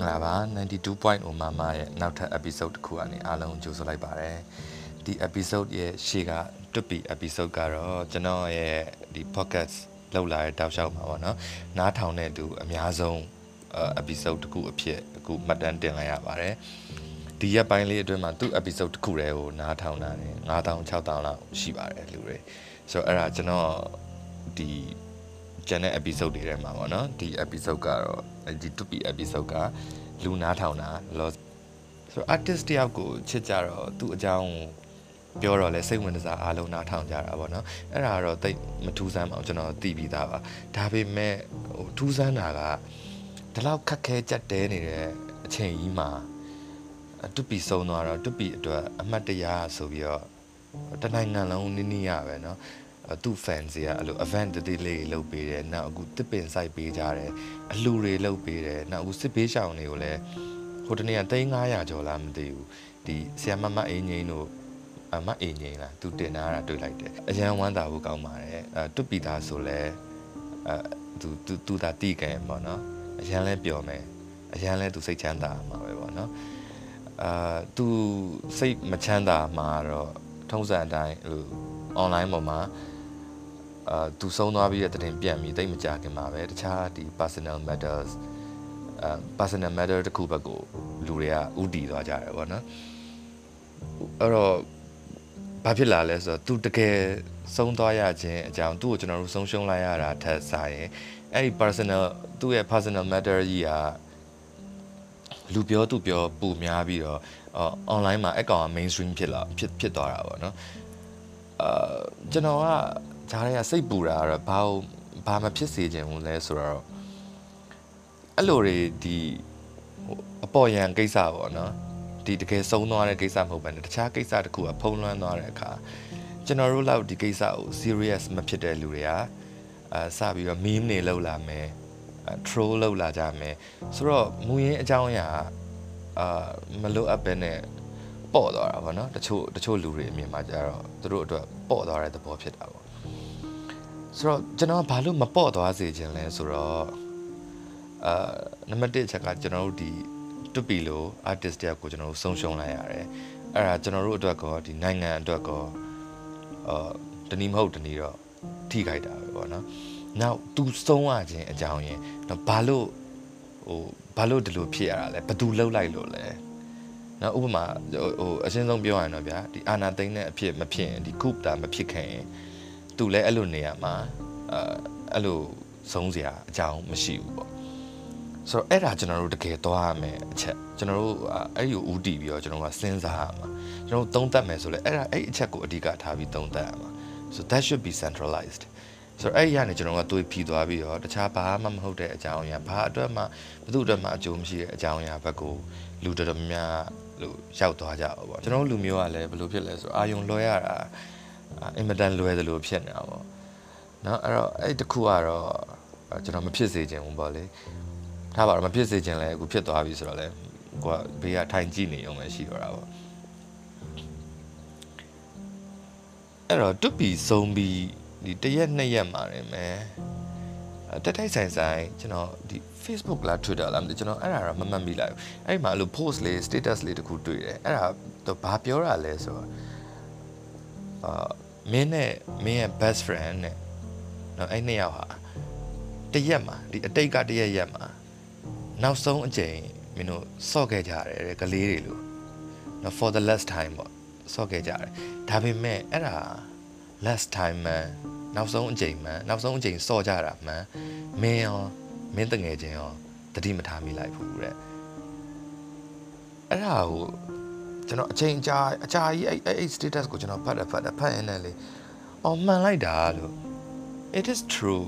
္ဂလာပါ92.0 Mama ရဲ့နောက်ထပ် episode တစ်ခုအနေအားလုံးကြိုဆိုလိုက်ပါတယ်ဒီ episode ရဲ့ရှေ့ကတွတ်ပီ episode ကတော့ကျွန်တော်ရဲ့ဒီ podcast လောက်လာတဲ့တောက်လျှောက်မှာပေါ့နော်နားထောင်တဲ့သူအများဆုံး episode တစ်ခုအဖြစ်အခုမှတ်တမ်းတင်လိုက်ရပါတယ်ဒီရက်ပိုင်းလေးအတွင်းမှာသူ့ episode တစ်ခုတည်းကိုနားထောင်တာနေ9000 6000လောက်ရှိပါတယ်လူတွေဆိုတော့အဲ့ဒါကျွန်တော်ဒီကျန်တဲ့ episode တွေထဲမှာပေါ့နော်ဒီ episode ကတော့ ဒီ 2P episode ကလူနာထောင်တာ loss ဆိုတော့ artist တယောက်ကိုချစ်ကြတော့သူ့အကြောင်းပြောတော့လဲစိတ်ဝင်စားအားလုံးနားထောင်ကြတာပေါ့နော်အဲ့ဒါတော့တိတ်မထူးဆန်းပါဘူးကျွန်တော်သိပြီးသားပါဒါပေမဲ့ဟိုထူးဆန်းတာကဒီလောက်ခက်ခဲကြက်တဲနေတဲ့အချိန်ကြီးမှာတူပီဆုံးသွားတော့တူပီအတွက်အမှတ်တရဆိုပြီးတော့တနိုင်ငံလုံးနည်းနည်းရပဲเนาะ သူ့ fans တွေကအဲ့လို event တတိလေးလုပ်ပေးတယ်နောက်အခုတစ်ပင် site ပေးကြတယ်အလှူတွေလုပ်ပေးတယ်နောက်အခုစစ်ပေးရှောင်တွေကိုလည်းဟိုတနေ့က3900ကျော်လားမသိဘူးဒီဆီယမမအင်းငိမ့်တို့အမအင်းငိမ့်လားသူတင်ထားတာတွေ့လိုက်တယ်အရန်ဝမ်းသာဖို့ကောင်းပါတယ်အဲတွတ်ပီသားဆိုလဲအဲသူသူသူသာတီးကြရင်ပေါ့နော်အရန်လဲပျော်မယ်အရန်လဲသူစိတ်ချမ်းသာမှာပဲပေါ့နော်အာသူစိတ်မချမ်းသာမှာတော့ထုံးစံအတိုင်းဟို online ပေါ်မှာ အာသူဆုံးသွားပြီးတဲ့တင်ပြန်ပြီးတိတ်မကြခင်မှာပဲတခြားဒီ personal matters အာ personal matter တခုဘက်ကိုလူတွေကဥတည်သွားကြတယ်ပေါ့နော်အဲ့တော့ဘာဖြစ်လာလဲဆိုတော့သူတကယ်ဆုံးသွားရခြင်းအကြောင်းသူ့ကိုကျွန်တော်တို့ဆုံးရှုံးလိုက်ရတာထက်စားရင်အဲ့ဒီ personal သူ့ရဲ့ personal matter ကြီးကလူပြောသူပြောပူများပြီးတော့ online မှာအကောင်က mainstream ဖြစ်လာဖြစ်ဖြစ်သွားတာပေါ့နော်အာကျွန်တော်က ဂျားတွေကစိတ်ပူတာကတော့ဘာဘာမဖြစ်စေချင်ဘူးလဲဆိုတော့အဲ့လိုတွေဒီအပေါ်ယံကိစ္စပေါ့နော်ဒီတကယ်ဆုံးသွားတဲ့ကိစ္စမဟုတ်ဘဲနဲ့တခြားကိစ္စတခုကဖုံးလွှမ်းသွားတဲ့အခါကျွန်တော်တို့လောက်ဒီကိစ္စကို serious မဖြစ်တဲ့လူတွေကအာစပြီးတော့ meme တွေလောက်လာမယ် troll လောက်လာကြမယ်ဆိုတော့မူရင်းအကြောင်းအရာအာမလိုအပ်ပဲနဲ့ပေါ့သွားတာပေါ့နော်တချို့တချို့လူတွေအမြင်မှာကျတော့သူတို့အတွက်ပေါ့သွားတဲ့သဘောဖြစ်တာပေါ့ ဆိုတော့ကျွန်တော်ဘာလို့မပေါ့သွားစေခြင်းလဲဆိုတော့အာနံပါတ်1ချက်ကကျွန်တော်တို့ဒီတူပီလို artist တယောက်ကိုကျွန်တော်တို့ဆုံးရှုံးလိုက်ရတယ်အဲ့ဒါကျွန်တော်တို့အတွက်ကောဒီနိုင်ငံအတွက်ကောအာတနည်းမဟုတ်တနည်းတော့ထိခိုက်တာပဲပေါ့နော်နောက်သူဆုံးရခြင်းအကြောင်းရင်းတော့ဘာလို့ဟိုဘာလို့ဒီလိုဖြစ်ရတာလဲဘသူလှုပ်လိုက်လို့လဲနော်ဥပမာဟိုအရှင်းဆုံးပြောရရင်တော့ဗျာဒီအာနာသိန်းတဲ့အဖြစ်မဖြစ်ရင်ဒီခုပတာမဖြစ်ခင်ရင် သူလည်းအဲ့လိုနေရာမှာအဲအဲ့လိုဆုံးစရာအကြောင်းမရှိဘူးပေါ့ဆိုတော့အဲ့ဒါကျွန်တော်တို့တကယ်သွားရမယ်အချက်ကျွန်တော်တို့အဲ့ဒီကိုဦးတည်ပြီးတော့ကျွန်တော်ကစဉ်းစားရမှာကျွန်တော်သုံးသပ်မယ်ဆိုလဲအဲ့ဒါအဲ့အချက်ကိုအဓိကထားပြီးသုံးသပ်ရမှာ so that should be centralized ဆိုတော့အဲ့ဒီကနေကျွန်တော်ကတွေးဖြီးသွားပြီးတော့တခြားဘာမှမဟုတ်တဲ့အကြောင်းအရာဘာအတွက်မှဘယ်သူအတွက်မှအကျိုးမရှိတဲ့အကြောင်းအရာဘက်ကိုလူတော်တော်များလို့ရောက်သွားကြပါပေါ့ကျွန်တော်လူမျိုးကလည်းဘယ်လိုဖြစ်လဲဆိုအာယုံလွှဲရတာ အင်မတန်လွယ်တယ်လို့ဖြစ်နေတာပေါ့နော်အဲ့တော့အဲ့တခုကတော့ကျွန်တော်မဖြစ်စေချင်ဘူးပေါ့လေထားပါတော့မဖြစ်စေချင်လဲအခုဖြစ်သွားပြီဆိုတော့လေကိုကဘေးကထိုင်ကြည့်နေအောင်ပဲရှိတော့တာပေါ့အဲ့တော့တွပီဆုံးပြီးဒီတရက်နှစ်ရက်မှာနေမယ်တက်တိုက်ဆိုင်ဆိုင်ကျွန်တော်ဒီ Facebook လား Twitter လားမသိကျွန်တော်အဲ့ဒါတော့မမှတ်မိလိုက်ဘူးအဲ့ဒီမှာလို့ post လေး status လေးတခုတွေ့တယ်အဲ့ဒါတော့ဘာပြောတာလဲဆိုတော့ အာမင်းနဲ့မင်းရဲ့ best friend နဲ့နော်အဲ့နှစ်ယောက်ဟာတရက်မှာဒီအတိတ်ကတရက်ရက်မှာနောက်ဆုံးအကြိမ်မင်းတို့ဆော့ခဲ့ကြတယ်ကလေးတွေလို့နော် for the last time ပေါ့ဆော့ခဲ့ကြတယ်ဒါပေမဲ့အဲ့ဒါ last time မှန်နောက်ဆုံးအချိန်မှန်နောက်ဆုံးအချိန်စော့ကြတာမှန်မင်းရောမင်းတငယ်ချင်းရောတတိမထားမိလိုက်ဘူးတဲ့အဲ့ဒါကို ကျွန်တော်အချိန်အကြာအကြာကြီးအဲ့အဲ့ status ကိုကျွန်တော်ဖတ်တယ်ဖတ်တယ်ဖတ်ရင်းနဲ့လေအော်မှန်လိုက်တာလို့ it is true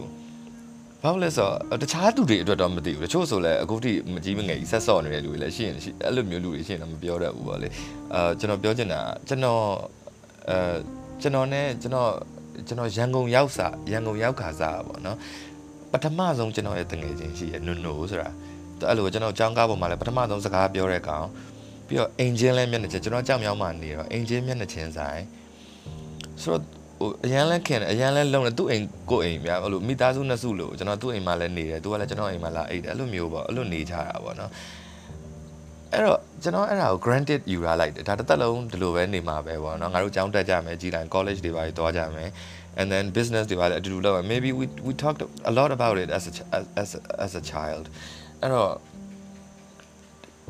ဘာလို့လဲဆိုတော့တခြားသူတွေအတွက်တော့မသိဘူးတချို့ဆိုလဲအခုထိမကြီးမငယ်ကြီးဆက်စော့နေတဲ့လူတွေလည်းရှိရင်အဲ့လိုမျိုးလူတွေရှိရင်တော့မပြောတတ်ဘူးပေါ့လေအာကျွန်တော်ပြောချင်တာကျွန်တော်အဲကျွန်တော်နဲ့ကျွန်တော်ကျွန်တော်ရန်ကုန်ရောက်စာရန်ကုန်ရောက်ခါစားပါတော့ပထမဆုံးကျွန်တော်ရဲ့တငယ်ချင်းရှိရနုနိုဆိုတာအဲ့လိုကျွန်တော်ကြောင်းကားပေါ်မှာလည်းပထမဆုံးစကားပြောတဲ့ကောင် ပြီးတော့အင်ဂျင်လဲမျက်နှာချင်းကျွန်တော်ကြောက်မြောင်းမှနေတော့အင်ဂျင်မျက်နှာချင်းဆိုင်ဆိုတော့ဟိုအရန်လဲခင်အရန်လဲလုံးတယ်သူ့အိမ်ကိုအိမ်များအဲ့လိုမိသားစုနှစ်စုလို့ကျွန်တော်သူ့အိမ်မှာလည်းနေတယ်သူကလည်းကျွန်တော်အိမ်မှာလာအိတ်တယ်အဲ့လိုမျိုးပေါ့အဲ့လိုနေကြတာပေါ့နော်အဲ့တော့ကျွန်တော်အဲ့ဒါကို granted ယူရလိုက်တယ်ဒါတစ်သက်လုံးဒီလိုပဲနေမှာပဲပေါ့နော်ငါတို့ကျောင်းတက်ကြမယ်ကြီးတိုင်း college တွေပါသွားကြမယ် and then business တွေပါလည်းအတူတူလုပ်မယ် maybe we we talked a lot about it as a as a, as a child အဲ့တော့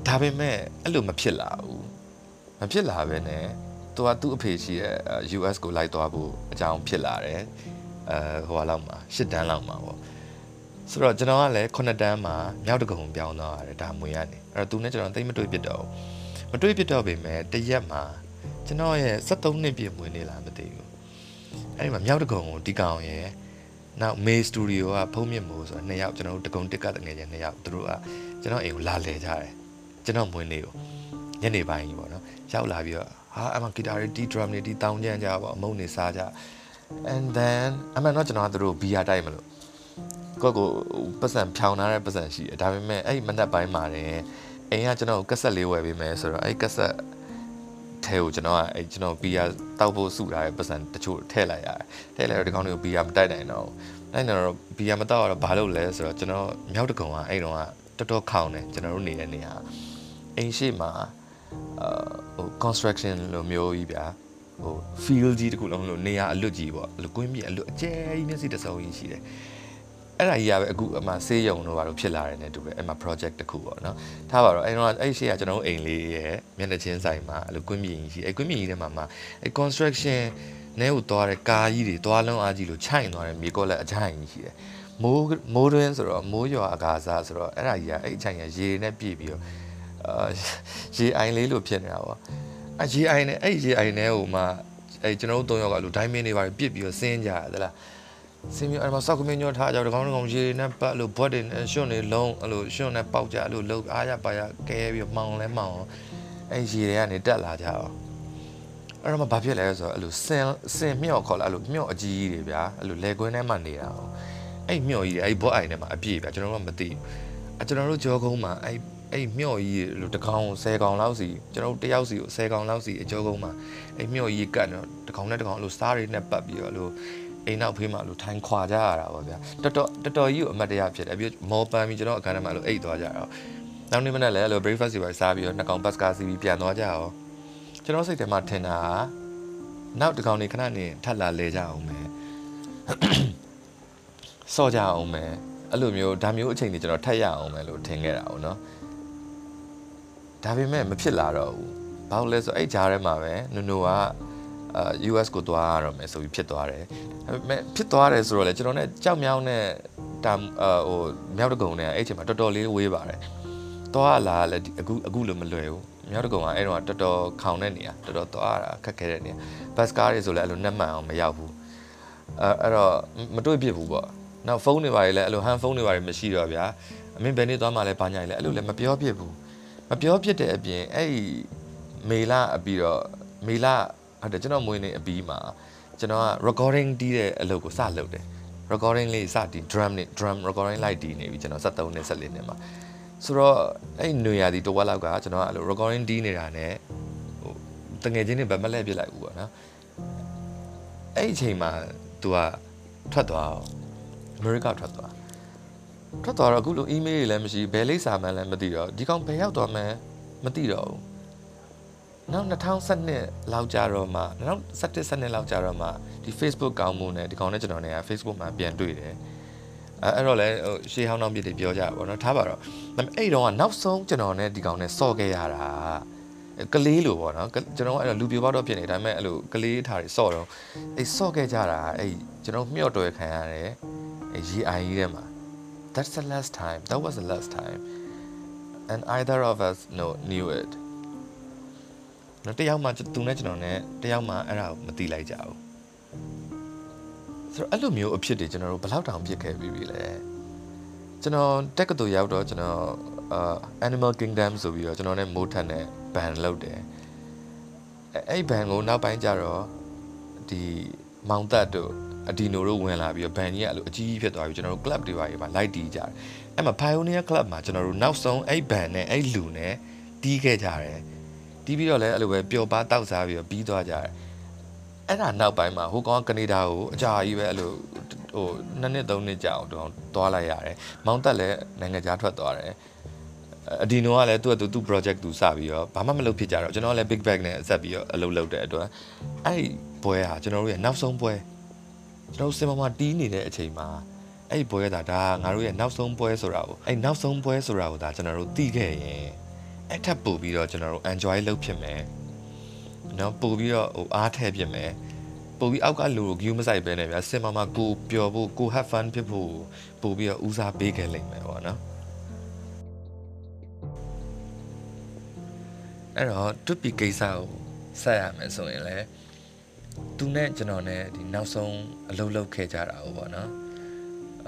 ဒါပေမဲ့အဲ့လိုမဖြစ်လာဘူးမဖြစ်လာပဲနဲ့သူကသူ့အဖေရှိတဲ့ US ကိုလိုက်သွားဖို့အကြောင်းဖြစ်လာတယ်အဲဟိုဟာလောက်မှာ၈တန်းလောက်မှာပေါ့ဆိုတော့ကျွန်တော်ကလည်း9တန်းမှာမြောက်တကုံပြောင်းသွားရတယ်ဒါမွေရနေအဲ့တော့သူနဲ့ကျွန်တော်သိမတွေ့ဖြစ်တော့မတွေ့ဖြစ်တော့ပေမဲ့တရက်မှာကျွန်တော်ရဲ့73နှစ်ပြည့်မွေနေလားမသိဘူးအဲ့ဒီမှာမြောက်တကုံကိုဒီကောင်ရဲ့နောက် May Studio ကဖုံးမြင့်မို့ဆိုတော့နှစ်ယောက်ကျွန်တော်တို့တကုံတစ်ကတငယ်ချင်းနှစ်ယောက်သူတို့ကကျွန်တော်အိမ်ကိုလာလဲကြတယ် ကျွန်တော်မွေးနေကိုညနေပိုင်းကြီးပေါ့နော်ရောက်လာပြီးတော့ဟာအမဂီတာတွေတီး drum တွေတီးတောင်းကြမ်းကြပေါ့အမုံနေစားကြ and then အမှန်တော့ကျွန်တော်ကသူတို့ဘီယာတိုက်မလို့ကိုယ့်ကိုပတ်စံဖြောင်းထားတဲ့ပတ်စံရှိတယ်ဒါပေမဲ့အဲ့မနက်ပိုင်းမှာတယ်အိမ်ကကျွန်တော်ကက်ဆက်လေးဝယ်ပေးမယ်ဆိုတော့အဲ့ကက်ဆက်ထဲကိုကျွန်တော်ကအဲ့ကျွန်တော်ဘီယာတောက်ဖို့စုထားတဲ့ပတ်စံတချို့ထည့်လိုက်ရတယ်ထည့်လိုက်တော့ဒီကောင်တွေကိုဘီယာမတိုက်နိုင်တော့အဲ့တော့ဘီယာမတောက်တော့ဘာလုပ်လဲဆိုတော့ကျွန်တော်မြောက်တကုံကအဲ့တော့ကတော်တော်ခေါင်တယ်ကျွန်တော်တို့နေတဲ့နေရာ အိမ်ရှိမှာအာဟို construction လိုမျိုးကြီးဗျာဟို field ကြီးတခုလုံးလို့နေရာအလွတ်ကြီးပေါ့လူကွင်းမြေအလွတ်အကျယ်ကြီးမျက်စိတစ်စုံကြီးရှိတယ်အဲ့ဒါကြီးကပဲအခုအမှဆေးရုံတို့ဘာလို့ဖြစ်လာတယ်နဲ့တူပဲအဲ့မှာ project တခုပေါ့နော်ထားပါတော့အဲ့တော့အဲ့ရှေ့ကကျွန်တော်တို့အိမ်လေးရဲ့မျက်နှာချင်းဆိုင်မှာအဲ့လိုကွင်းမြေကြီးရှိအဲ့ကွင်းမြေကြီးထဲမှာမှအဲ့ construction နဲကိုသွားတဲ့ကားကြီးတွေသွားလုံးအားကြီးလို့ခြိုင်သွားတယ်မြေကောလက်အချိုင်ကြီးရှိတယ်မိုးမိုးတွင်းဆိုတော့မိုးရွာအကားစားဆိုတော့အဲ့ဒါကြီးကအဲ့အချိုင်ကရေနဲ့ပြည့်ပြီးတော့အာ ရေအိုင်လေးလို့ဖြစ်နေတာပေါ့အရေအိုင်နဲ့အဲ့ရေအိုင်နဲ့ဟိုမှအဲ့ကျွန်တော်တို့၃ယောက်ကလို့ဒိုင်းမင်းတွေပါပြစ်ပြီးတော့ဆင်းကြရသလားဆင်းပြီးအဲ့မှာစောက်ကမင်းညောထားကြတော့ကောင်းကောင်းရေနဲ့ပတ်လို့ဘွက်တွေနဲ့ရွှွန့်တွေလုံးအဲ့လိုရွှွန့်နဲ့ပေါက်ကြအဲ့လိုလုံးအားရပါရကဲပြီးမှောင်လဲမှောင်အဲ့ရေတွေကနေတက်လာကြတော့အဲ့တော့မှဘာဖြစ်လဲဆိုတော့အဲ့လိုစင်စင်မြော့ခေါ်လာအဲ့လိုမြော့အကြီးကြီးတွေဗျာအဲ့လိုလေကွင်းထဲမှာနေတာ哦အဲ့မြော့ကြီးတွေအဲ့ဘော့အိုင်ထဲမှာအပြည့်ဗျာကျွန်တော်တို့ကမသိဘူးအကျွန်တော်တို့ကြောကုန်းမှာအဲ့ အဲ့မြော့ကြီးလို့တကောင်10ကောင်လောက်စီကျွန်တော်တို့တယောက်စီကို10ကောင်လောက်စီအကျောကုန်းမှာအဲ့မြော့ကြီးကတ်တော့တကောင်နဲ့တကောင်လို့စားတွေနဲ့ပတ်ပြီးတော့လို့အိမ်နောက်ဖေးမှာလို့ထိုင်ခွာကြရတာပေါ့ဗျာတော်တော်တော်တော်ကြီးကိုအမတ်တရားဖြစ်တယ်ပြီးမောပန်းပြီးကျွန်တော်အခန်းထဲမှာလို့အိတ်သွားကြတော့နောက်နေ့မနေ့လည်းလို့ breakfast တွေစားပြီးတော့နှစ်ကောင်ဘတ်ကားစီးပြီးပြန်သွားကြရောကျွန်တော်စိတ်ထဲမှာထင်တာနောက်တကောင်နေခဏနေထပ်လာလဲကြအောင်မယ်စော့ကြအောင်မယ်အဲ့လိုမျိုးဒါမျိုးအချိန်တွေကျွန်တော်ထပ်ရအောင်မယ်လို့ထင်ခဲ့တာပေါ့နော် ဒါပေမဲ့မဖြစ်လာတော့ဘူးဘာလို့လဲဆိုအဲ့ကြားထဲမှာပဲနူနူကအာ US ကိုသွားရတော့မယ်ဆိုပြီးဖြစ်သွားတယ်ဒါပေမဲ့ဖြစ်သွားတယ်ဆိုတော့လေကျွန်တော်နဲ့ကြောက်မြောင်းနဲ့တာဟိုမြောက်တကုံနဲ့အဲ့ချိန်မှာတော်တော်လေးဝေးပါတယ်သွားလာလဲအခုအခုလိုမလွယ်ဘူးမြောက်တကုံကအဲ့တော့တော်တော်ခေါင်တဲ့နေရာတော်တော်သွားတာခက်ခဲတဲ့နေရာဘတ်ကားတွေဆိုလည်းအဲ့လိုနှက်မှန်အောင်မရောက်ဘူးအဲအဲ့တော့မတွေ့ဖြစ်ဘူးပေါ့နောက်ဖုန်းတွေပါလေအဲ့လိုဟန်ဖုန်းတွေပါမရှိတော့ဗျာအမင်းဘယ်နေ့သွားမှလဲဘာညာလဲအဲ့လိုလည်းမပြောဖြစ်ဘူး မပြောဖြစ်တဲ့အပြင်အဲ့မေလာအပြီးတော့မေလာဟုတ်တယ်ကျွန်တော်မွေးနေအပြီးမှာကျွန်တော်က recording တီးတဲ့အလုပ်ကိုစလုပ်တယ် recording လေးစတီး drum နဲ့ drum recording လိုက်တီးနေပြီကျွန်တော်73နဲ့74နဲ့မှာဆိုတော့အဲ့နွေရာသီတစ်ဝက်လောက်ကကျွန်တော်ကအဲ့လို recording တီးနေတာနဲ့ဟိုတငယ်ချင်းတွေဗတ်မလဲပြစ်လိုက်ဘူးပေါ့နော်အဲ့အချိန်မှာ तू ကထွက်သွားအောင်အမေရိကထွက်သွား ထွက်သွားတော့အခုလို email တွေလည်းမရှိဘယ်လိပ်စာမှန်းလည်းမသိတော့ဒီကောင်ဘယ်ရောက်သွားမှန်းမသိတော့ဘူးနောက်2012လောက်ကြာတော့မှ2017 17လောက်ကြာတော့မှဒီ Facebook ကောင်းမှုနဲ့ဒီကောင်နဲ့ကျွန်တော်နဲ့ Facebook မှာပြန်တွေ့တယ်အဲအဲ့တော့လည်းဟိုရှေးဟောင်းနောက်ပြစ်တွေပြောကြပါတော့ထားပါတော့အဲ့တော့ကနောက်ဆုံးကျွန်တော်နဲ့ဒီကောင်နဲ့စော့ခဲ့ရတာကလေးလိုပေါ့နော်ကျွန်တော်အဲ့တော့လူပြပေါက်တော့ဖြစ်နေဒါပေမဲ့အဲ့လိုကလေးထားတွေစော့တော့အဲ့စော့ခဲ့ကြတာအဲ့ကျွန်တော်မျှော့တွယ်ခံရတယ်အဲ့ရေအိုင်ကြီးထဲမှာ that's the last time that was the last time and either of us know knew it နော်တယောက်မှသူနဲ့ကျွန်တော်နဲ့တယောက်မှအဲ့ဒါကိုမသိလိုက်ကြဘူးဆိုတော့အဲ့လိုမျိုးအဖြစ်တွေကျွန်တော်တို့ဘယ်လောက်တောင်ဖြစ်ခဲ့ပြီးပြီလဲကျွန်တော်တက်ကတူရောက်တော့ကျွန်တော်အာ Animal Kingdom ဆိုပြီးတော့ကျွန်တော်နဲ့မိုးထန်တဲ့ဘန်လုပ်တယ်အဲ့ဘန်ကိုနောက်ပိုင်းကျတော့ဒီမောင်သက်တို့ အဒီနိုတို့ဝင်လာပြီးတော့ဘန်ကြီးကအဲ့လိုအကြီးကြီးဖြစ်သွားပြီးကျွန်တော်တို့ club တွေပါကြီးမှာ light တီးကြတယ်အဲ့မှာ Pioneer Club မှာကျွန်တော်တို့နောက်ဆုံးအဲ့ဘန်နဲ့အဲ့လူနဲ့တီးခဲ့ကြတယ်တီးပြီးတော့လည်းအဲ့လိုပဲပျော်ပါတောက်စားပြီးတော့ပြီးသွားကြတယ်အဲ့ဒါနောက်ပိုင်းမှာဟိုကောင်ကနေဒါကိုအကြာကြီးပဲအဲ့လိုဟိုနှစ်နှစ်သုံးနှစ်ကြာအောင်တော့သွားလိုက်ရတယ်မောင်တက်လည်းနိုင်ငံခြားထွက်သွားတယ်အဒီနိုကလည်းသူ့အတူသူ့ project သူစပြီးတော့ဘာမှမလုပ်ဖြစ်ကြတော့ကျွန်တော်ကလည်း big bag နဲ့ဆက်ပြီးတော့အလုပ်လုပ်တဲ့အတွက်အဲ့ဒီပွဲဟာကျွန်တော်တို့ရဲ့နောက်ဆုံးပွဲ ကျွန်တော်စင်မမတီးနေတဲ့အချိန်မှာအဲ့ဒီပွဲဒါဒါငါတို့ရဲ့နောက်ဆုံးပွဲဆိုတာကိုအဲ့နောက်ဆုံးပွဲဆိုတာကိုဒါကျွန်တော်တို့သိခဲ့ရင်အဲ့ထပ်ပို့ပြီးတော့ကျွန်တော်တို့ enjoy လုပ်ဖြစ်မယ်နော်ပို့ပြီးတော့ဟိုအားထည့်ဖြစ်မယ်ပို့ပြီးအောက်ကလူကို view မဆိုင်ပဲနဲ့ဗျာစင်မမကိုပျော်ဖို့ကို have fun ဖြစ်ဖို့ပို့ပြီးတော့ဦးစားပေးခဲ့လိမ့်မယ်ပေါ့နော်အဲ့တော့တွပီကိစ္စကိုဆက်ရမယ်ဆိုရင်လည်း သူနဲ့ကျွန်တော်နဲ့ဒီနောက်ဆုံးအလုပ်လုပ်ခဲ့ကြတာဟုတ်ပေါ့နော်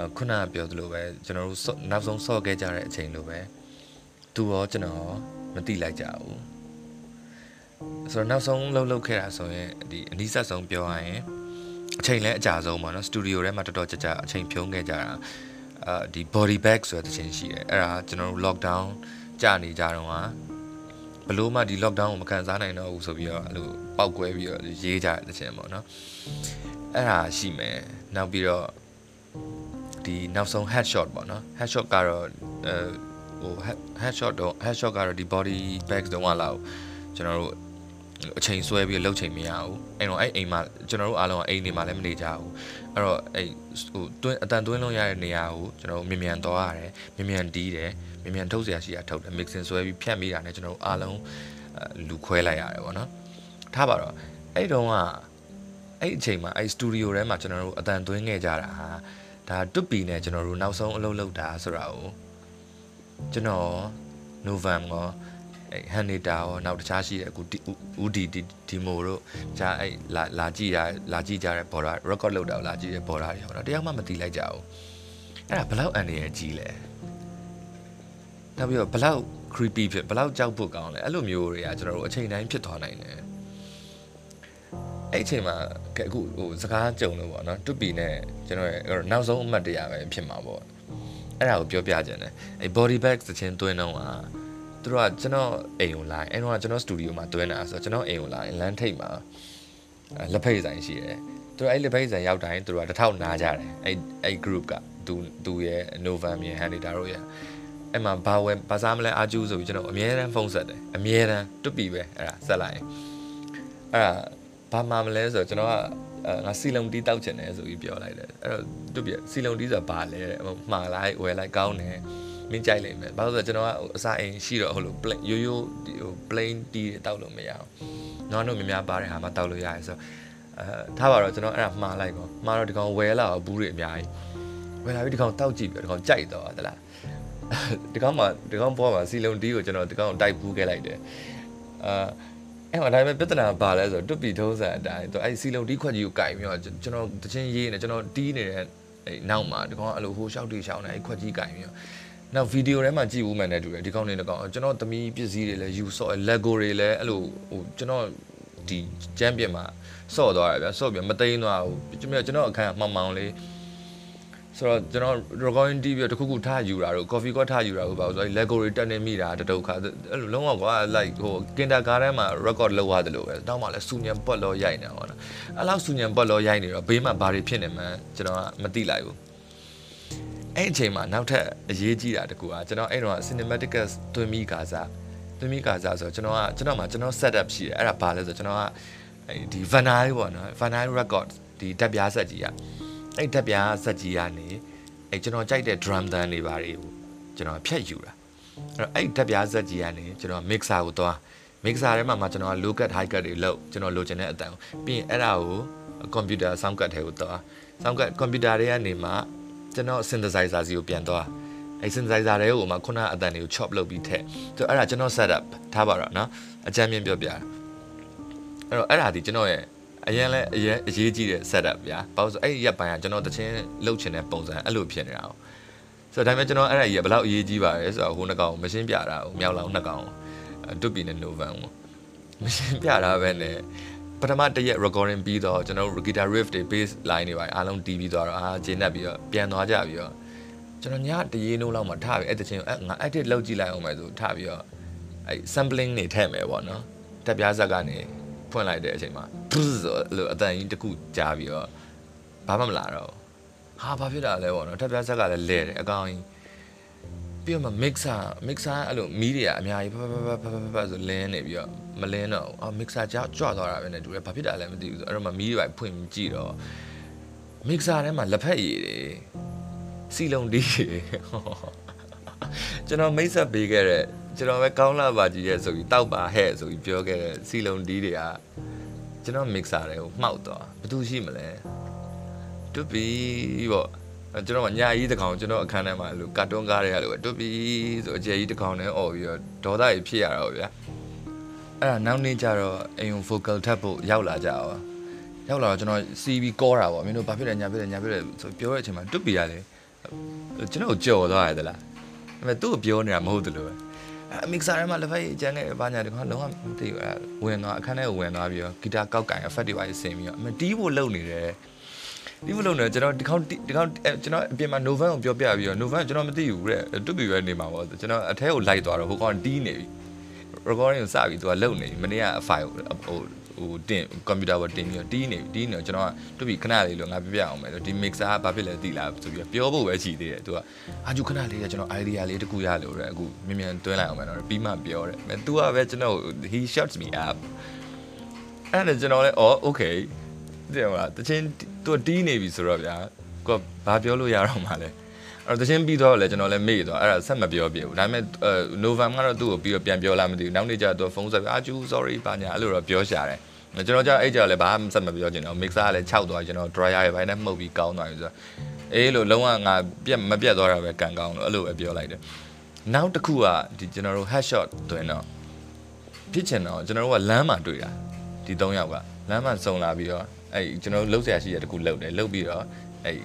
အခုနကပြောသလိုပဲကျွန်တော်တို့နောက်ဆုံးဆော့ခဲ့ကြတဲ့အချိန်လိုပဲသူရောကျွန်တော်မတိလိုက်ကြဘူးဆိုတော့နောက်ဆုံးလှုပ်လှုပ်ခဲ့တာဆိုရင်ဒီအနည်းဆက်ဆုံးပြောရရင်အချိန်လဲအကြာဆုံးပါနော်စတူဒီယိုထဲမှာတော်တော်ကြာကြာအချိန်ဖြုံးခဲ့ကြတာအာဒီ body bag ဆိုတဲ့ချင်းရှိတယ်အဲ့ဒါကျွန်တော်တို့ lockdown ကြာနေကြတော့ဟာဘလို့မှဒီ lockdown ကိုမခံစားနိုင်တော့ဘူးဆိုပြီးတော့အဲ့လို ပောက်ကွဲပြီးတော့ရေးကြတဲ့ခြင်းပေါ့နော်အဲ့ဒါရှိမယ်နောက်ပြီးတော့ဒီနောက်ဆုံး headshot ပေါ့နော် headshot ကတော့အဲဟို headshot တော့ headshot ကတော့ဒီ body bags တုံးကလာကိုကျွန်တော်တို့အချိန်ဆွဲပြီးလှုပ်ချိန်မရဘူးအဲ့တော့အဲ့အိမ်မှာကျွန်တော်တို့အားလုံးကအိမ်နေမှာလည်းမနေကြဘူးအဲ့တော့အဲ့ဟိုတွင်းအတန်တွင်းလုံးရတဲ့နေရာကိုကျွန်တော်တို့မြန်မြန်သွားရတယ်မြန်မြန်တီးတယ်မြန်မြန်ထုတ်เสียရှိရထုတ်တယ် mixing ဆွဲပြီးဖြတ်မိတာနဲ့ကျွန်တော်တို့အားလုံးလူခွဲလိုက်ရတယ်ပေါ့နော် ထားပါတော့အဲ့တုန်းကအဲ့အချိန်မှာအဲ့စတူဒီယိုထဲမှာကျွန်တော်တို့အတန်သွင်းခဲ့ကြတာဟာဒါတွပီနဲ့ကျွန်တော်တို့နောက်ဆုံးအလုပ်လုပ်တာဆိုတာကိုကျွန်တော် November အဲ့ဟန်နေတာရောနောက်တခြားရှိတဲ့အခုဦးဒီဒီမိုတို့ဂျာအဲ့လာလာကြည့်ရလာကြည့်ကြတဲ့ border record လောက်တော့လာကြည့်တဲ့ border တွေဟောတော့တယောက်မှမသိလိုက်ကြဘူးအဲ့ဒါဘလောက်အန်နေရကြီးလဲနောက်ပြီးတော့ဘလောက် creepy ဖြစ်ဘလောက်ကြောက်ဖို့ကောင်းလဲအဲ့လိုမျိုးတွေကကျွန်တော်တို့အချိန်တိုင်းဖြစ်သွားနိုင်တယ် အဲ့အချိန်မှာအခုဟိုစကားကြုံလို့ပေါ့နော်တွပီနဲ့ကျွန်တော်ရဲ့နောက်ဆုံးအမှတ်တရပဲဖြစ်မှာပေါ့အဲ့ဒါကိုပြောပြခြင်းတယ်အဲ့ body bag သချင်းသွင်းတော့ဟာသူတို့ကကျွန်တော်အိမ်ကိုလာအဲ့တော့ကျွန်တော်စတူဒီယိုမှာတွင်းတာဆိုတော့ကျွန်တော်အိမ်ကိုလာလမ်းထိပ်မှာလက်ဖိတ်ဆိုင်ရှိတယ်သူတို့အဲ့လက်ဖိတ်ဆိုင်ရောက်တိုင်းသူတို့ကတစ်ထောက်နားကြတယ်အဲ့အဲ့ group ကသူသူရဲ့ Novem ရဲ့ Hanita တို့ရဲ့အဲ့မှာဘာဝဲဘာစားမလဲအာကျူးဆိုပြီးကျွန်တော်အမြဲတမ်းဖုန်းဆက်တယ်အမြဲတမ်းတွတ်ပြီပဲအဲ့ဒါဆက်လိုက်အဲ့ဒါ ဘာမှမလဲဆိုတော့ကျွန်တော်ကငါစီလုံတီးတောက်ချင်တယ်ဆိုပြီးပြောလိုက်တယ်အဲ့တော့တွတ်ပြီစီလုံတီးဆိုတာဘာလဲမှားလိုက်ဝယ်လိုက်ကောင်းတယ်မင်းကြိုက်လိမ့်မယ်ဘာလို့လဲဆိုတော့ကျွန်တော်ကအစားအိမ်ရှိတော့ဟိုလို plain ရိုးရိုးဟို plain တီးတောက်လို့မရအောင်နော်တို့များများပါတဲ့ဟာမှတောက်လို့ရတယ်ဆိုတော့အဲထားပါတော့ကျွန်တော်အဲ့ဒါမှားလိုက်ပေါ့မှားတော့ဒီကောင်ဝဲလာတော့ဘူးတွေအများကြီးဝဲလာပြီးဒီကောင်တောက်ကြည့်ပြီးဒီကောင်ကြိုက်တော့သလားဒီကောင်မှဒီကောင်ပေါ်မှာစီလုံတီးကိုကျွန်တော်ဒီကောင်တိုက်ဘူးခဲ့လိုက်တယ်အာ အဲ့မှာဒါပေမဲ့ပြဿနာပါလဲဆိုတော့တွပီထုံးစံအတိုင်းသူအဲ့စီလုံတီးခွက်ကြီးကိုကင်ပြီးတော့ကျွန်တော်တချင်းရေးနေကျွန်တော်တီးနေတဲ့အဲ့နောက်မှာဒီကောင်အဲ့လိုဟိုရှောက်တီရှောက်နေအဲ့ခွက်ကြီးကင်ပြီးတော့နောက်ဗီဒီယိုထဲမှာကြည့်ဦးမှန်းနဲ့တူတယ်ဒီကောင်းနေတကောင်ကျွန်တော်သမီးပစ္စည်းတွေလည်းယူဆော့ Lego တွေလည်းအဲ့လိုဟိုကျွန်တော်ဒီချမ်းပြင်မှာဆော့သွားတယ်ဗျဆော့ပြမသိမ်းသွားဘူးကျွန်တော်ကျွန်တော်အခန်းမှောင်မှောင်လေး ဆိုတော့ကျွန်တော် recording တီးပြီးတော့တခုခုထားယူတာတို့ coffee ကောထားယူတာကိုပါဆိုတော့ lego တွေတက်နေမိတာတတုခါအဲ့လိုလုံးဝကွာ like ဟို kindergarten မှာ record လောက်ရတယ်လို့ပဲတောင်းမှလည်းစူညံပွက်လို့ရိုက်နေတာပေါ့နော်အဲ့လောက်စူညံပွက်လို့ရိုက်နေတော့ဘေးမှာဘာတွေဖြစ်နေမှန်းကျွန်တော်ကမသိလိုက်ဘူးအဲ့အချိန်မှာနောက်ထပ်အရေးကြီးတာတကူကကျွန်တော်အဲ့တော့ cinematicus တွင်မိကာစားတွင်မိကာစားဆိုတော့ကျွန်တော်ကကျွန်တော်မှာကျွန်တော် setup ရှိတယ်အဲ့ဒါဘာလဲဆိုတော့ကျွန်တော်ကဒီ vanai ပေါ့နော် vanai record ဒီတက်ပြားဆက်ကြီးอ่ะ အဲ့တက်ပြားဆက်ကြီးကနေအဲ့ကျွန်တော်ကြိုက်တဲ့ drum တန်းတွေပါတွေကိုကျွန်တော်ဖြတ်ယူတာအဲ့တော့အဲ့တက်ပြားဆက်ကြီးကနေကျွန်တော် mixer ကိုသွား mixer ထဲမှာမှကျွန်တော်က low cut high cut တွေလုပ်ကျွန်တော်လိုချင်တဲ့အတန်ကိုပြီးရင်အဲ့ဒါကို computer sound cut ထဲကိုသွား sound cut computer တွေကနေမှကျွန်တော် synthesizer စီကိုပြန်သွားအဲ synthesizer တွေကိုမှခုနအတန်တွေကို chop လုပ်ပြီးထည့်ဆိုတော့အဲ့ဒါကျွန်တော် setup ထားပါတော့เนาะအကြမ်းမြင်ပြောပြအဲ့တော့အဲ့ဒါဒီကျွန်တော်ရဲ့ အရင်လဲအရင်အရေးကြီးတဲ့ setup ဗျာဘာလို့ဆိုအဲ့ဒီရက်ပိုင်းကကျွန်တော်တချင်းလှုပ်ချင်တဲ့ပုံစံအဲ့လိုဖြစ်နေတာ哦ဆိုတော့ဒါပေမဲ့ကျွန်တော်အဲ့ဒါကြီးကဘယ်လောက်အရေးကြီးပါလဲဆိုတော့ဟိုနှစ်ကောင်မရှင်းပြတာဟိုမြောက်လောင်နှစ်ကောင်တွတ်ပြီနဲ့ Novan မရှင်းပြတာပဲနဲ့ပထမတရက် recording ပြီးတော့ကျွန်တော်တို့ guitar riff တွေ bass line တွေပါအားလုံးတီးပြီးသွားတော့အာဂျင်းနဲ့ပြီးတော့ပြန်သွားကြပြီးတော့ကျွန်တော်ညတရေနိုးလောက်မှထားပြီးအဲ့တချင်းအဲ့ငါ edit လုပ်ကြည့်လိုက်အောင်မယ်ဆိုထားပြီးတော့အဲ့ sampling နေထည့်မယ်ပေါ့နော်တက်ပြားဇက်ကနေ ဖွင့်လိုက်တဲ့အချိန်မှာဆိုလို့အတန်ကြီးတစ်ခုကြားပြီးတော့ဘာမှမလာတော့ဟာဘာဖြစ်တာလဲပေါ့နော်တက်ပြားဇက်ကလည်းလဲတယ်အကောင်ကြီးပြီးတော့မှ mixer mixer အဲ့လိုမီးတွေကအများကြီးဖဖဖဖဖဖဆိုလင်းနေပြီးတော့မလင်းတော့အော် mixer ကြောက်ကြွသွားတာပဲနဲ့တူတယ်ဘာဖြစ်တာလဲမသိဘူးဆိုအဲ့တော့မှမီးတွေပဲဖွင့်ကြည့်တော့ mixer ထဲမှာလက်ဖက်ရည်တွေစီလုံးတီးတွေ ကျွန်တော်မိတ်ဆက်ပေးခဲ့တဲ့ကျွန်တော်ပဲကောင်းလာပါကြီးရဲ့ဆိုပြီးတောက်ပါဟဲ့ဆိုပြီးပြောခဲ့တဲ့စီလုံးတီးတွေကကျွန်တော် mixer တွေကိုမှောက်သွားဘာလို့ရှိမလဲတူပီပေါ့ကျွန်တော်ကညာကြီးတကောင်ကျွန်တော်အခန်းထဲမှာလို့ကာတွန်းကားတွေကလို့တူပီဆိုအကျယ်ကြီးတကောင်နဲ့អော်ပြီးတော့ဒေါသကြီးဖြစ်ရတော့ဗျာအဲ့ဒါနောက်နေ့ကျတော့အိမ် focal ထပ်ဖို့ရောက်လာကြအောင်ရောက်လာတော့ကျွန်တော် CV ကောတာပေါ့မင်းတို့ဘာဖြစ်လဲညာဖြစ်လဲညာဖြစ်လဲဆိုပြောတဲ့အချိန်မှာတူပီကလေကျွန်တော်ကြော်သွားရတယ်လား ဒါပေမဲ့သူ့ကိုပြောနေတာမဟုတ်တယ်လို့ပဲအမစ်ဆာထဲမှာလက်ဖက်ရည်အကျန်းခဲ့ဘာညာတကောင်လုံးဝမသိဘူးအဲ့ဝင်သွားအခန်းထဲကိုဝင်သွားပြီးတော့ဂီတာကောက်ကင် effect တွေပါဆင်ပြီးတော့အမတီးဖို့လုပ်နေတယ်ဒီမလို့နော်ကျွန်တော်ဒီခေါင်းဒီခေါင်းကျွန်တော်အပြင်မှာ Novan ကိုပြောပြပြီးတော့ Novan ကျွန်တော်မသိဘူးတဲ့တူပြီပဲနေမှာပေါ့ကျွန်တော်အထဲကိုလိုက်သွားတော့ဟိုကောင်တီးနေပြီ recording ကိုစပြီးသူကလုံနေပြီမနေ့က file ဟို ဟိုတင် computer ပေါ်တင်ပြီးတော့တီးနေပြီတီးနေတော့ကျွန်တော်ကတူပြီခဏလေးလို့ငါပြပြအောင်မယ်လို့ဒီ mixer ကဘာဖြစ်လဲသိလားဆိုပြီးပြောဖို့ပဲရှိသေးတယ်သူကအာဂျူခဏလေးကကျွန်တော် idea လေးတခုရလို့တဲ့အခုမြင်မြန်တွင်းလိုက်အောင်မယ်နော်ပြီးမှပြောတယ်အဲ तू ကပဲကျွန်တော် he shuts me up အဲ့ဒါကျွန်တော်လည်းအော် okay တဲ့မလားတချင်းသူတီးနေပြီဆိုတော့ဗျာကိုဘာပြောလို့ရတော့မှလဲ အဲ့တော့တချင်းပြီးတော့လည်းကျွန်တော်လည်းမေ့သွားအဲ့ဒါဆက်မပြောပြဘူးဒါပေမဲ့ November ကတော့သူ့ကိုပြီးတော့ပြန်ပြောလာမသိဘူးနောက်နေ့ကျတော့ဖုန်းဆက်ပြီးအာကျူ sorry ပါညာအဲ့လိုတော့ပြောရှာတယ်ကျွန်တော်ကျအဲ့ကြလည်းဘာမှဆက်မပြောချင်တော့ mixer ကလည်းခြောက်သွားကျွန်တော် dryer ရဲ့ဘိုင်းနဲ့မှုတ်ပြီးကောင်းသွားပြီဆိုတော့အေးလို့လုံးဝငါပြက်မပြက်သွားတာပဲကန်ကောင်းလို့အဲ့လိုပဲပြောလိုက်တယ်နောက်တစ်ခုကဒီကျွန်တော်တို့ headshot တွင်တော့ဖြစ်ချင်တော့ကျွန်တော်တို့ကလမ်းမှာတွေ့တာဒီ၃ယောက်ကလမ်းမှာစုံလာပြီးတော့အဲ့ကျွန်တော်တို့လှုပ်ရှားရှိရတခုလှုပ်တယ်လှုပ်ပြီးတော့ အဲ့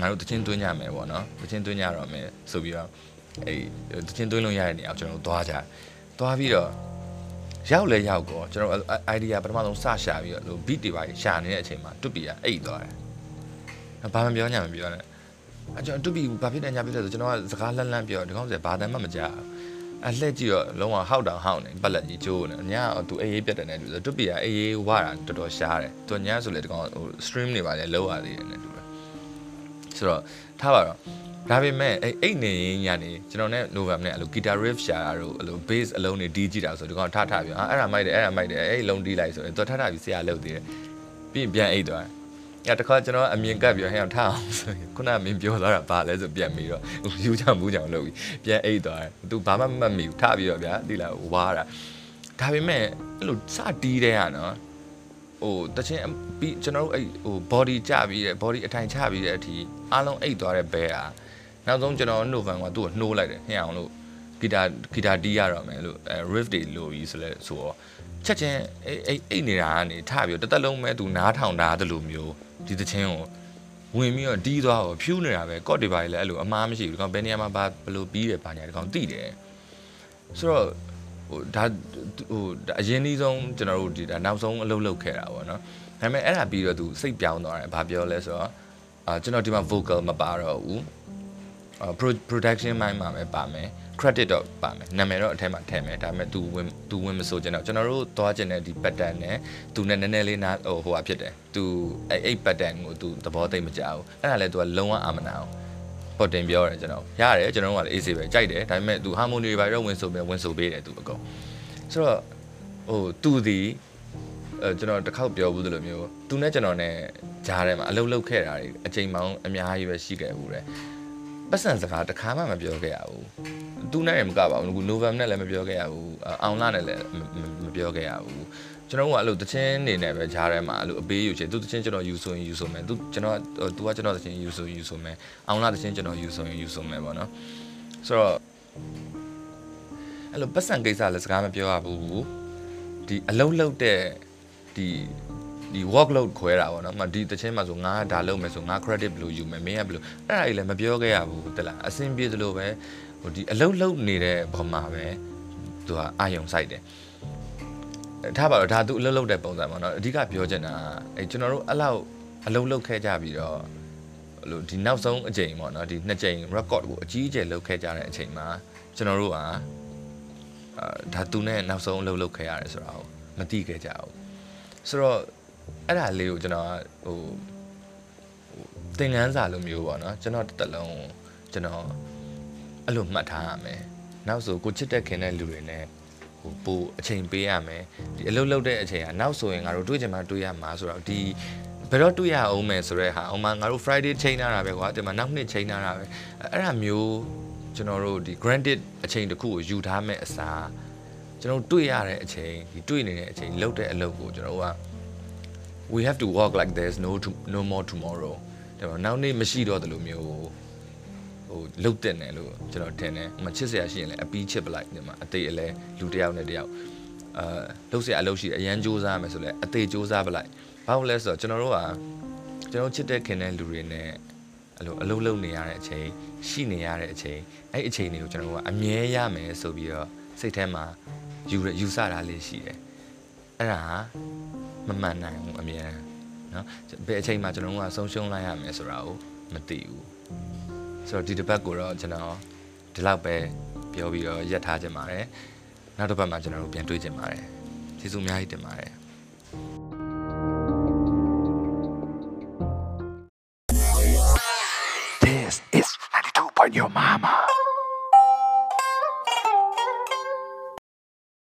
ငါတို့တချင်းသွင်းကြမယ်ပေါ့နော်တချင်းသွင်းကြတော့မယ်ဆိုပြီးတော့အဲ့တချင်းသွင်းလို့ရတဲ့နေရာကိုကျွန်တော်တို့သွားကြသွားပြီးတော့ရောက်လဲရောက်ကောကျွန်တော် idea ပထမဆုံးစရှာပြီးတော့လို့ beat တွေပါရှာနေတဲ့အချိန်မှာတွတ်ပီကအိတ်သွားတယ်ဘာမှပြောညာမပြောနဲ့အကျွန်တော်တွတ်ပီဘာဖြစ်နေညာဖြစ်လဲဆိုကျွန်တော်ကစကားလန့်လန့်ပြောဒီကောင်စဘာတမ်းမှမကြားအလှက်ကြည့်တော့လုံးဝဟောက်တောင်ဟောက်နေပလက်ကြီးကျိုးနေညကသူအေးအေးပြတ်တယ်နဲ့တူဆိုတွတ်ပီကအေးအေးဝါတာတော်တော်ရှားတယ်သူညဆိုလေဒီကောင်ဟို stream တွေပါလေလောက်ရသေးတယ်နဲ့တူတယ် ဆိုတော့ထားပါတော့ဒါပေမဲ့အဲ့အိတ်နေရင်ညနေကျွန်တော်နဲ့ November နဲ့အဲ့လို guitar riff ရှာတာတို့အဲ့လို bass အလုံးတွေဒီးကြည့်တာဆိုဒီကောင်ထထပြီးအာအဲ့ဒါမိုက်တယ်အဲ့ဒါမိုက်တယ်အဲ့လုံးဒီးလိုက်ဆိုရင်သူထထပြီးဆရာလုပ်သေးတယ်ပြီးရင်ပြန်အိတ်သွားတယ်အဲ့တခါကျွန်တော်အမြင်ကပ်ပြီးဟဲ့အောင်ထအောင်ဆိုရင်ခုနမင်းပြောသွားတာဘာလဲဆိုပြန်ပြီးတော့ယူချမှုချောင်လုပ်ပြီးပြန်အိတ်သွားတယ်သူဘာမှမမှတ်မိဘူးထပြီးတော့ဗျာဒီလားဝါတာဒါပေမဲ့အဲ့လိုစတီးတဲ့ကနော် ဟိုတချင်းပြီးကျွန်တော်တို့အဲ့ဟို body ကျပြီးတဲ့ body အထိုင်ချပြီးတဲ့အထိအားလုံးအိတ်သွားတဲ့ဘဲอ่ะနောက်ဆုံးကျွန်တော် November ကသူ့ကိုနှိုးလိုက်တယ်ဟဲ့အောင်လို့ဂီတာဂီတာတီးရတော့မယ်လို့အဲ riff တွေလို့ပြီးဆိုလဲဆိုတော့ချက်ချင်းအိတ်အိတ်နေတာကနေထပြီးတော့တသက်လုံးပဲသူနားထောင်တာတလို့မျိုးဒီသချင်းကိုဝင်ပြီးတော့တီးသွားတော့ဖြူးနေတာပဲကော့တွေပါလေအဲ့လိုအမားမရှိဘူးဒီကောင်ဘယ်နေရာမှာဘာဘယ်လိုပြီးတယ်ဘာညာဒီကောင်သိတယ်ဆိုတော့ ဟိုဒါဟိုအရင်ကြီးဆုံးကျွန်တော်တို့ဒီဒါနောက်ဆုံးအလုပ်လုပ်ခဲ့တာပေါ့နော်ဒါပေမဲ့အဲ့ဒါပြီးတော့သူစိတ်ပြောင်းသွားတယ်ဘာပြောလဲဆိုတော့အာကျွန်တော်ဒီမှာ vocal မပါတော့ဘူးအာ production မိုင်းမှာပဲပါမယ် credit တော့ပါမယ်နာမည်တော့အထက်မှာထည့်မယ်ဒါပေမဲ့ तू ဝင် तू ဝင်မဆိုကျွန်တော်ကျွန်တော်တို့သွားကျင်တဲ့ဒီ pattern နဲ့ तू နဲ့နည်းနည်းလေးနာဟိုဟိုဟာဖြစ်တယ် तू အဲ့အဲ့ pattern ကို तू သဘောသိမကြဘူးအဲ့ဒါလည်း तू ကလုံးဝအာမနာအော င်ပေါ်တင်ပြောတယ်ကျွန်တော်ရတယ်ကျွန်တော်တို့ကလည်းအေးစေးပဲကြိုက်တယ်ဒါပေမဲ့ तू harmony တွေပါတော့ဝင်ဆိုပြီးဝင်ဆိုပေးတယ် तू အကုန်ဆိုတော့ဟို तू ဒီအဲကျွန်တော်တစ်ခေါက်ပြောဘူးလို့မျိုး तू နဲ့ကျွန်တော်နဲ့ကြားထဲမှာအလုပ်လုပ်ခဲ့တာတွေအချိန်ပေါင်းအများကြီးပဲရှိခဲ့ဘူးတဲ့ပတ်စံစကားတစ်ခါမှမပြောခဲ့ရဘူးသူနဲ့လည်းမကပါဘူးနိုဗမ်နဲ့လည်းမပြောခဲ့ရဘူးအောင်လာနဲ့လည်းမပြောခဲ့ရဘူး ကျွန်တော်ကအဲ့လိုတချင်းနေနဲ့ပဲဂျားထဲမှာအဲ့လိုအပေးယူချင်သူတချင်းကျွန်တော်ယူဆိုရင်ယူဆိုမယ်သူကျွန်တော်သူကကျွန်တော်တချင်းယူဆိုယူဆိုမယ်အောင်လာတချင်းကျွန်တော်ယူဆိုရင်ယူဆိုမယ်ပေါ့နော်ဆိုတော့အဲ့လိုပတ်စံကိစ္စလည်းစကားမပြောရဘူးဒီအလုံးလုံးတဲ့ဒီဒီ workload ခွဲတာပေါ့နော်။ဒီတချင်းမှာဆိုငါဒါလုပ်မယ်ဆိုငါ credit ဘယ်လိုယူမယ်မင်းကဘယ်လိုအဲ့ဒါကြီးလည်းမပြောခဲ့ရဘူးတလားအဆင်ပြေသလိုပဲဟိုဒီအလုပ်လုပ်နေတဲ့ဘုံမှာပဲသူကအာယုံစိုက်တယ် ထားပါတော့ဒါသူအလုပ်လုပ်တဲ့ပုံစံပေါ့နော်အဓိကပြောချင်တာအဲကျွန်တော်တို့အဲ့လောက်အလုပ်လုပ်ခဲ့ကြပြီးတော့လို့ဒီနောက်ဆုံးအချိန်ပေါ့နော်ဒီနှစ်ချိန် record ကိုအကြီးအကျယ်လုပ်ခဲ့ကြတဲ့အချိန်မှာကျွန်တော်တို့ကအာဒါသူနဲ့နောက်ဆုံးအလုပ်လုပ်ခဲ့ရတယ်ဆိုတာကိုမသိခဲ့ကြဘူးဆိုတော့အဲ့ဒါလေးကိုကျွန်တော်ဟိုသင်ခန်းစာလိုမျိုးပေါ့နော်ကျွန်တော်တစ်သက်လုံးကျွန်တော်အဲ့လိုမှတ်ထားရမယ်နောက်ဆိုကိုချစ်တဲ့ခင်တဲ့လူတွေနဲ့ ဟိုပိုအချိန်ပေးရမယ်ဒီအလုပ်လုပ်တဲ့အချိန်ကနောက်ဆိုရင်ငါတို့တွေးချင်မှတွေးရမှာဆိုတော့ဒီဘယ်တော့တွေ့ရအောင်မယ်ဆိုတဲ့ဟာအောင်မငါတို့ Friday ချိန်ထားတာပဲကွာဒီမှာနောက်နှစ်ချိန်ထားတာပဲအဲ့ဒါမျိုးကျွန်တော်တို့ဒီ granted အချိန်တစ်ခုကိုယူထားမဲ့အစားကျွန်တော်တွေ့ရတဲ့အချိန်ဒီတွေ့နေတဲ့အချိန်လုပ်တဲ့အလုပ်ကိုကျွန်တော်တို့က we have to walk like there's no to, no more tomorrow ဒါပေမဲ့နောက်နေ့မရှိတော့တယ်လို့မျိုး ဟိုလုတ်တင်တယ်လို့ကျွန်တော်ထင်တယ်။မချစ်စရာရှိရင်လည်းအပီးချစ်ပလိုက်ဒီမှာအသေးအလဲလူတစ်ယောက်နဲ့တစ်ယောက်အာလှုပ်စရာအလုပ်ရှိအရန်စူးစမ်းမယ်ဆိုလဲအသေးစူးစမ်းပလိုက်။ဘာလို့လဲဆိုတော့ကျွန်တော်တို့ကကျွန်တော်ချစ်တဲ့ခင်တဲ့လူတွေနဲ့အဲ့လိုအလုပ်လုပ်နေရတဲ့အချိန်ရှိနေရတဲ့အချိန်အဲ့အချိန်တွေကိုကျွန်တော်တို့ကအမြဲရမယ်ဆိုပြီးတော့စိတ်ထဲမှာယူယူဆတာလေးရှိတယ်။အဲ့ဒါမမှန်နိုင်ဘူးအမြဲနော်ဘယ်အချိန်မှာကျွန်တော်တို့ကဆုံးရှုံးလိုက်ရမယ်ဆိုတာကိုမသိဘူး ဆိုတော့ဒီတစ်ပတ်ကိုတော့ကျွန်တော်ဒီလောက်ပဲပြောပြီးတော့ရက်ထားခြင်းပါတယ်နောက်တစ်ပတ်မှာကျွန်တော်တို့ပြန်တွေ့ကြပါတယ်ကျေးဇူးအများကြီးတင်ပါတယ်